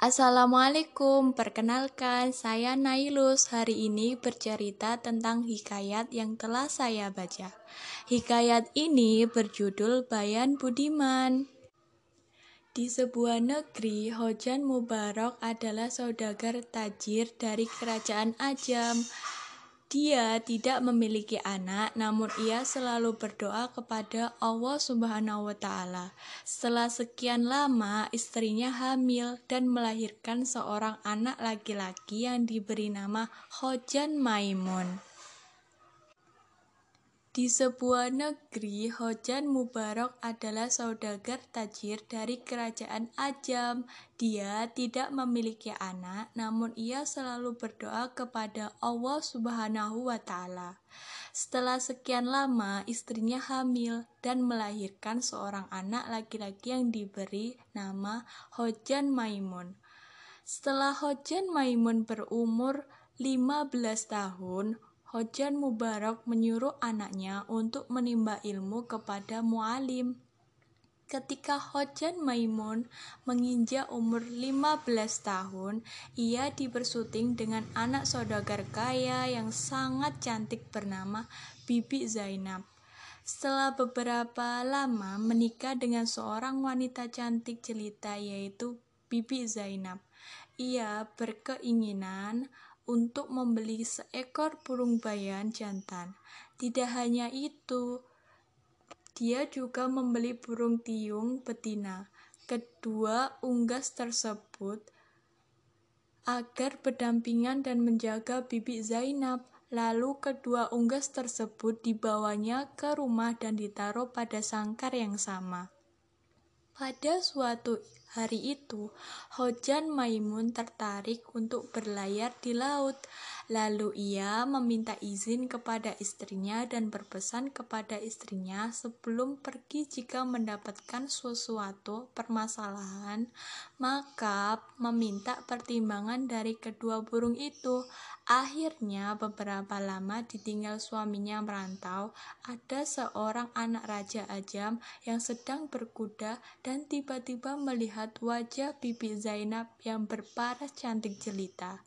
Assalamualaikum, perkenalkan saya Nailus. Hari ini bercerita tentang hikayat yang telah saya baca. Hikayat ini berjudul Bayan Budiman. Di sebuah negeri, Hojan Mubarak adalah saudagar tajir dari kerajaan Ajam. Dia tidak memiliki anak, namun ia selalu berdoa kepada Allah Subhanahu wa Ta'ala. Setelah sekian lama, istrinya hamil dan melahirkan seorang anak laki-laki yang diberi nama Hojan Maimun. Di sebuah negeri, Hojan Mubarak adalah saudagar tajir dari kerajaan Ajam. Dia tidak memiliki anak, namun ia selalu berdoa kepada Allah Subhanahu wa Ta'ala. Setelah sekian lama, istrinya hamil dan melahirkan seorang anak laki-laki yang diberi nama Hojan Maimun. Setelah Hojan Maimun berumur 15 tahun, Hojan Mubarak menyuruh anaknya untuk menimba ilmu kepada mualim. Ketika Hojan Maimun menginjak umur 15 tahun, ia dibersuting dengan anak saudagar kaya yang sangat cantik bernama Bibi Zainab. Setelah beberapa lama menikah dengan seorang wanita cantik jelita yaitu Bibi Zainab, ia berkeinginan untuk membeli seekor burung bayan jantan. Tidak hanya itu, dia juga membeli burung tiung betina. Kedua unggas tersebut agar berdampingan dan menjaga Bibi Zainab. Lalu kedua unggas tersebut dibawanya ke rumah dan ditaruh pada sangkar yang sama. Pada suatu Hari itu, Hojan Maimun tertarik untuk berlayar di laut. Lalu ia meminta izin kepada istrinya dan berpesan kepada istrinya sebelum pergi jika mendapatkan sesuatu permasalahan, maka meminta pertimbangan dari kedua burung itu. Akhirnya beberapa lama ditinggal suaminya merantau, ada seorang anak Raja Ajam yang sedang berkuda dan tiba-tiba melihat wajah Bibi Zainab yang berparas cantik jelita.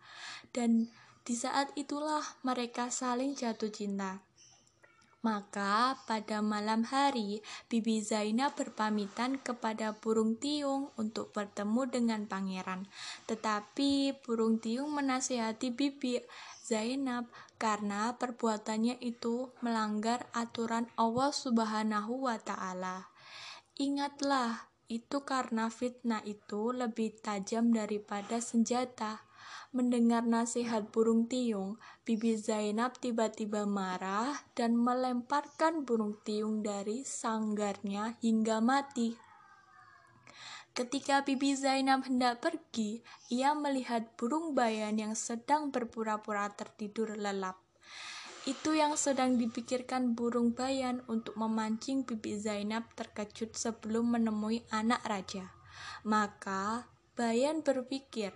Dan di saat itulah mereka saling jatuh cinta. Maka pada malam hari, Bibi Zainab berpamitan kepada burung tiung untuk bertemu dengan pangeran. Tetapi burung tiung menasihati Bibi Zainab karena perbuatannya itu melanggar aturan Allah Subhanahu wa taala. Ingatlah, itu karena fitnah itu lebih tajam daripada senjata. Mendengar nasihat burung tiung, Bibi Zainab tiba-tiba marah dan melemparkan burung tiung dari sanggarnya hingga mati. Ketika Bibi Zainab hendak pergi, ia melihat burung bayan yang sedang berpura-pura tertidur lelap. Itu yang sedang dipikirkan burung bayan untuk memancing Bibi Zainab terkejut sebelum menemui anak raja. Maka Bayan berpikir,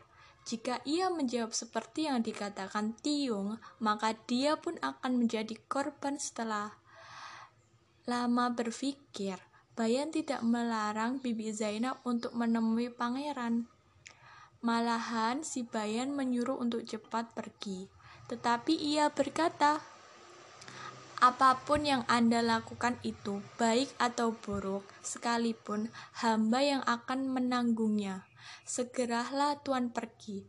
jika ia menjawab seperti yang dikatakan Tiung, maka dia pun akan menjadi korban setelah lama berpikir. Bayan tidak melarang Bibi Zainab untuk menemui pangeran. Malahan si Bayan menyuruh untuk cepat pergi. Tetapi ia berkata, Apa pun yang Anda lakukan itu, baik atau buruk, sekalipun hamba yang akan menanggungnya. Segeralah Tuhan pergi.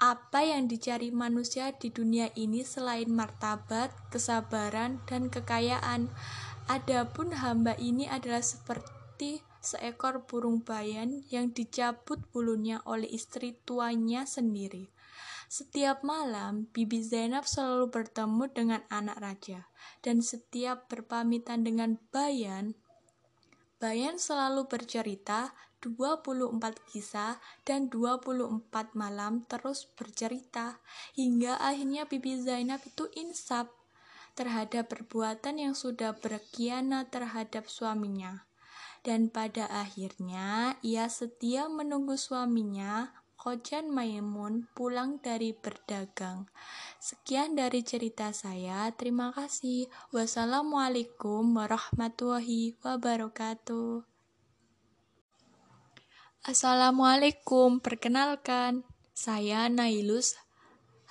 Apa yang dicari manusia di dunia ini selain martabat, kesabaran, dan kekayaan? Adapun hamba ini adalah seperti seekor burung bayan yang dicabut bulunya oleh istri tuanya sendiri. Setiap malam, Bibi Zainab selalu bertemu dengan anak raja, dan setiap berpamitan dengan Bayan, Bayan selalu bercerita 24 kisah dan 24 malam terus bercerita hingga akhirnya Bibi Zainab itu insaf terhadap perbuatan yang sudah berkhianat terhadap suaminya. Dan pada akhirnya ia setia menunggu suaminya Hojan Maimun pulang dari berdagang. Sekian dari cerita saya. Terima kasih. Wassalamualaikum warahmatullahi wabarakatuh. Assalamualaikum, perkenalkan, saya Nailus.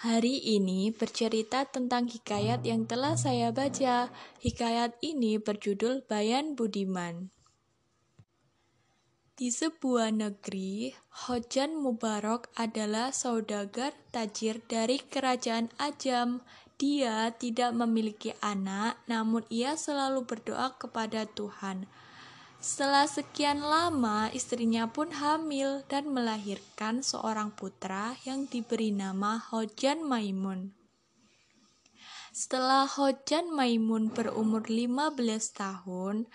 Hari ini bercerita tentang hikayat yang telah saya baca. Hikayat ini berjudul Bayan Budiman. Di sebuah negeri, Hojan Mubarak adalah saudagar tajir dari kerajaan Ajam. Dia tidak memiliki anak, namun ia selalu berdoa kepada Tuhan. Setelah sekian lama, istrinya pun hamil dan melahirkan seorang putra yang diberi nama Hojan Maimun. Setelah Hojan Maimun berumur 15 tahun,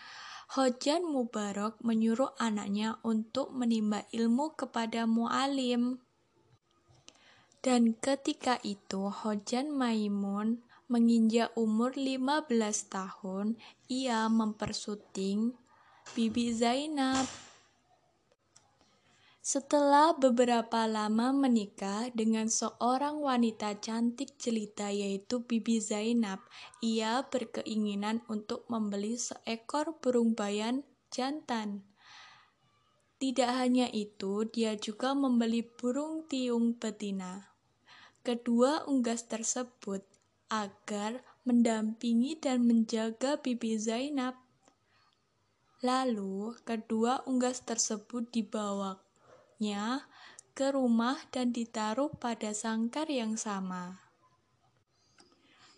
Hojan Mubarak menyuruh anaknya untuk menimba ilmu kepada mualim. Dan ketika itu Hojan Maimun menginjak umur 15 tahun, ia mempersuting Bibi Zainab. Setelah beberapa lama menikah dengan seorang wanita cantik jelita yaitu Bibi Zainab, ia berkeinginan untuk membeli seekor burung bayan jantan. Tidak hanya itu, dia juga membeli burung tiung betina kedua unggas tersebut agar mendampingi dan menjaga Bibi Zainab. Lalu, kedua unggas tersebut dibawanya ke rumah dan ditaruh pada sangkar yang sama.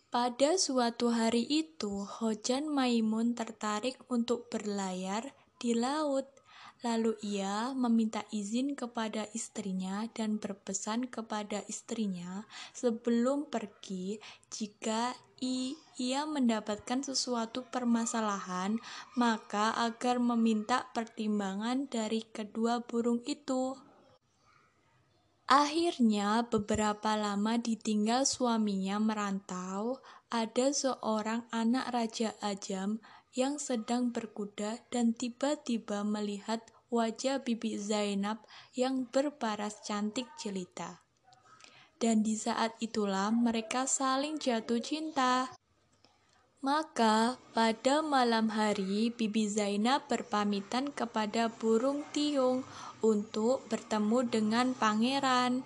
Pada suatu hari itu, Hojan Maimun tertarik untuk berlayar di laut. Lalu ia meminta izin kepada istrinya dan berpesan kepada istrinya sebelum pergi jika ia mendapatkan sesuatu permasalahan, maka agar meminta pertimbangan dari kedua burung itu. Akhirnya, beberapa lama ditinggal suaminya merantau, ada seorang anak Raja Ajam yang sedang berkuda dan tiba-tiba melihat wajah Bibi Zainab yang berparas cantik jelita. Dan di saat itulah mereka saling jatuh cinta. Maka pada malam hari Bibi Zainab berpamitan kepada burung tiung untuk bertemu dengan pangeran.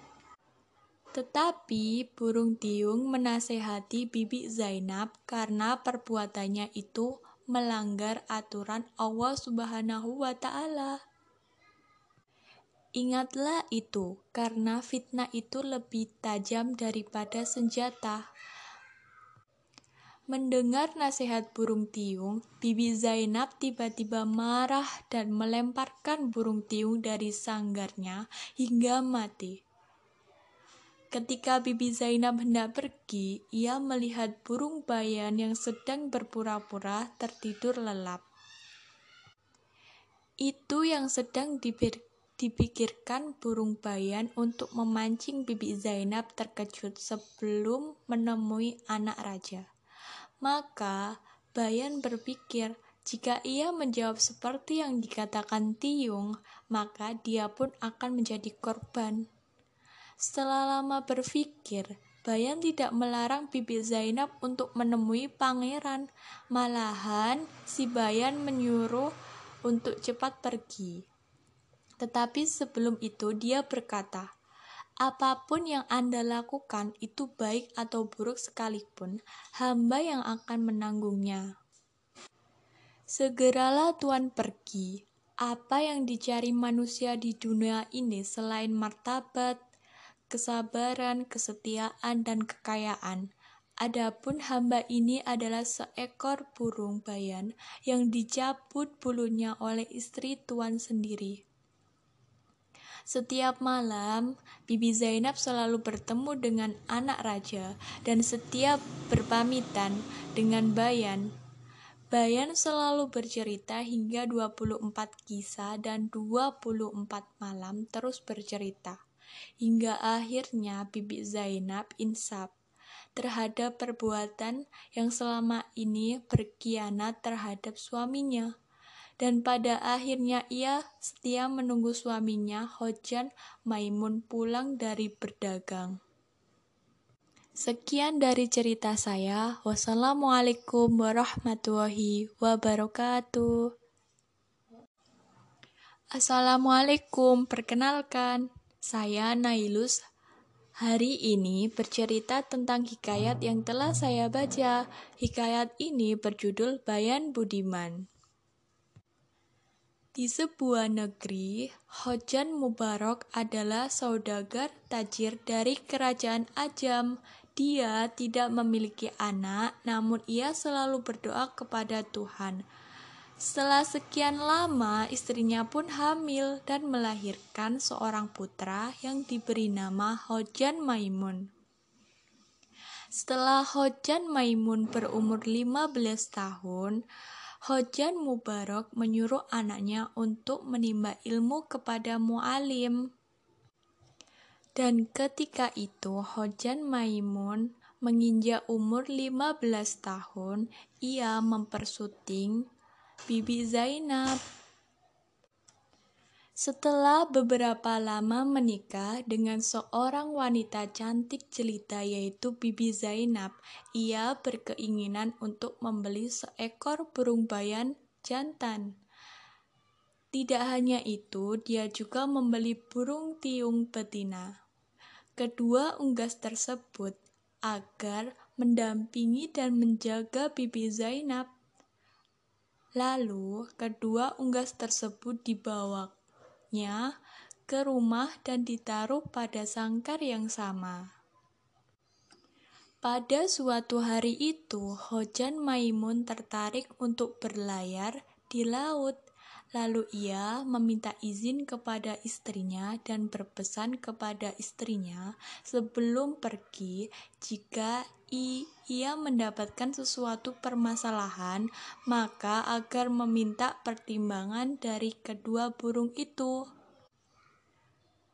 Tetapi burung tiung menasehati Bibi Zainab karena perbuatannya itu melanggar aturan Allah Subhanahu wa Ta'ala. Ingatlah itu, karena fitnah itu lebih tajam daripada senjata. Mendengar nasihat burung tiung, Bibi Zainab tiba-tiba marah dan melemparkan burung tiung dari sanggarnya hingga mati. Ketika Bibi Zainab hendak pergi, ia melihat burung bayan yang sedang berpura-pura tertidur lelap. Itu yang sedang dipikirkan burung bayan untuk memancing Bibi Zainab terkejut sebelum menemui anak raja. Maka Bayan berpikir, jika ia menjawab seperti yang dikatakan Tiung, maka dia pun akan menjadi korban. Setelah lama berpikir, Bayan tidak melarang Bibi Zainab untuk menemui pangeran. Malahan, si Bayan menyuruh untuk cepat pergi. Tetapi sebelum itu dia berkata, Apa pun yang Anda lakukan itu baik atau buruk sekalipun, hamba yang akan menanggungnya. Segeralah Tuhan pergi. Apa yang dicari manusia di dunia ini selain martabat, kesabaran, kesetiaan, dan kekayaan. Adapun hamba ini adalah seekor burung bayan yang dicabut bulunya oleh istri tuan sendiri. Setiap malam, Bibi Zainab selalu bertemu dengan anak raja dan setiap berpamitan dengan Bayan. Bayan selalu bercerita hingga 24 kisah dan 24 malam terus bercerita hingga akhirnya Bibi Zainab insaf terhadap perbuatan yang selama ini berkhianat terhadap suaminya. Dan pada akhirnya ia setia menunggu suaminya Hojan Maimun pulang dari berdagang. Sekian dari cerita saya. Wassalamualaikum warahmatullahi wabarakatuh. Assalamualaikum, perkenalkan, saya Nailus. Hari ini bercerita tentang hikayat yang telah saya baca. Hikayat ini berjudul Bayan Budiman. Di sebuah negeri, Hojan Mubarak adalah saudagar tajir dari kerajaan Ajam. Dia tidak memiliki anak, namun ia selalu berdoa kepada Tuhan. Setelah sekian lama, istrinya pun hamil dan melahirkan seorang putra yang diberi nama Hojan Maimun. Setelah Hojan Maimun berumur 15 tahun, Hojan Mubarak menyuruh anaknya untuk menimba ilmu kepada mualim. Dan ketika itu Hojan Maimun menginjak umur 15 tahun, ia mempersuting Bibi Zainab. Setelah beberapa lama menikah dengan seorang wanita cantik jelita yaitu Bibi Zainab, ia berkeinginan untuk membeli seekor burung bayan jantan. Tidak hanya itu, dia juga membeli burung tiung betina. Kedua unggas tersebut agar mendampingi dan menjaga Bibi Zainab Lalu, kedua unggas tersebut dibawanya ke rumah dan ditaruh pada sangkar yang sama. Pada suatu hari itu, Hojan Maimun tertarik untuk berlayar di laut. Lalu ia meminta izin kepada istrinya dan berpesan kepada istrinya sebelum pergi jika ia mendapatkan sesuatu permasalahan, maka agar meminta pertimbangan dari kedua burung itu.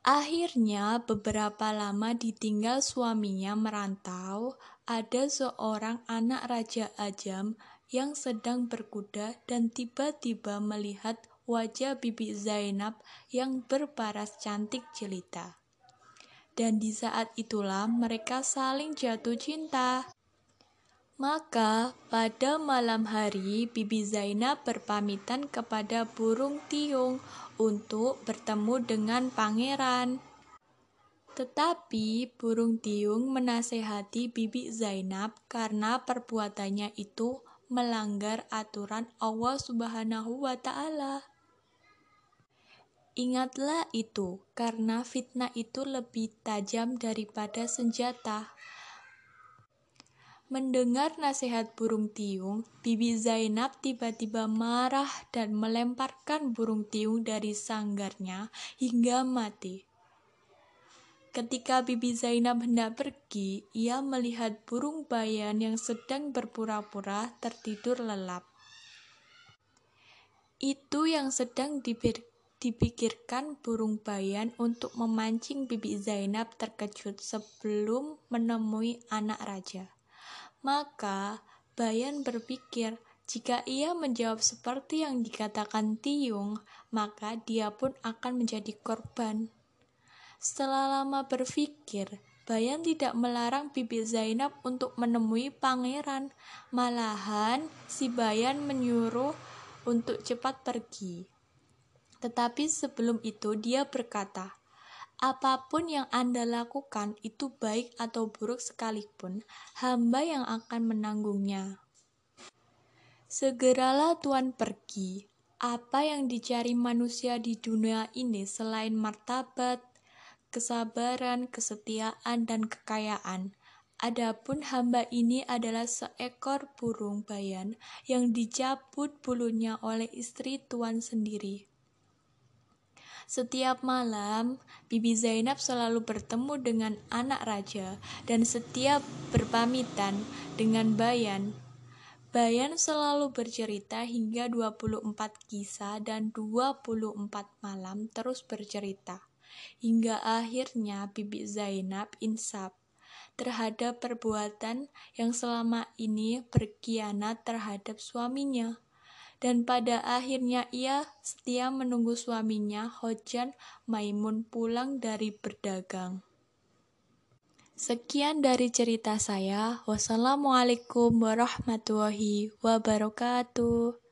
Akhirnya, beberapa lama ditinggal suaminya merantau, ada seorang anak Raja Ajam yang sedang berkuda dan tiba-tiba melihat wajah Bibi Zainab yang berparas cantik jelita. Dan di saat itulah mereka saling jatuh cinta. Maka pada malam hari Bibi Zainab berpamitan kepada burung tiung untuk bertemu dengan pangeran. Tetapi burung tiung menasehati Bibi Zainab karena perbuatannya itu melanggar aturan Allah Subhanahu wa Ta'ala. Ingatlah itu, karena fitnah itu lebih tajam daripada senjata. Mendengar nasihat burung tiung, Bibi Zainab tiba-tiba marah dan melemparkan burung tiung dari sanggarnya hingga mati. Ketika Bibi Zainab hendak pergi, ia melihat burung bayan yang sedang berpura-pura tertidur lelap. Itu yang sedang dipikirkan burung bayan untuk memancing Bibi Zainab terkejut sebelum menemui anak raja. Maka Bayan berpikir jika ia menjawab seperti yang dikatakan Tiung, maka dia pun akan menjadi korban. Setelah lama berpikir, Bayan tidak melarang Bibi Zainab untuk menemui pangeran. Malahan, si Bayan menyuruh untuk cepat pergi. Tetapi sebelum itu dia berkata, Apa pun yang Anda lakukan itu baik atau buruk sekalipun, hamba yang akan menanggungnya. Segeralah Tuhan pergi. Apa yang dicari manusia di dunia ini selain martabat, kesabaran, kesetiaan, dan kekayaan. Adapun hamba ini adalah seekor burung bayan yang dicabut bulunya oleh istri tuan sendiri. Setiap malam, Bibi Zainab selalu bertemu dengan anak raja dan setiap berpamitan dengan Bayan. Bayan selalu bercerita hingga 24 kisah dan 24 malam terus bercerita hingga akhirnya Bibi Zainab insaf terhadap perbuatan yang selama ini berkhianat terhadap suaminya. Dan pada akhirnya ia setia menunggu suaminya Hojan Maimun pulang dari berdagang. Sekian dari cerita saya. Wassalamualaikum warahmatullahi wabarakatuh.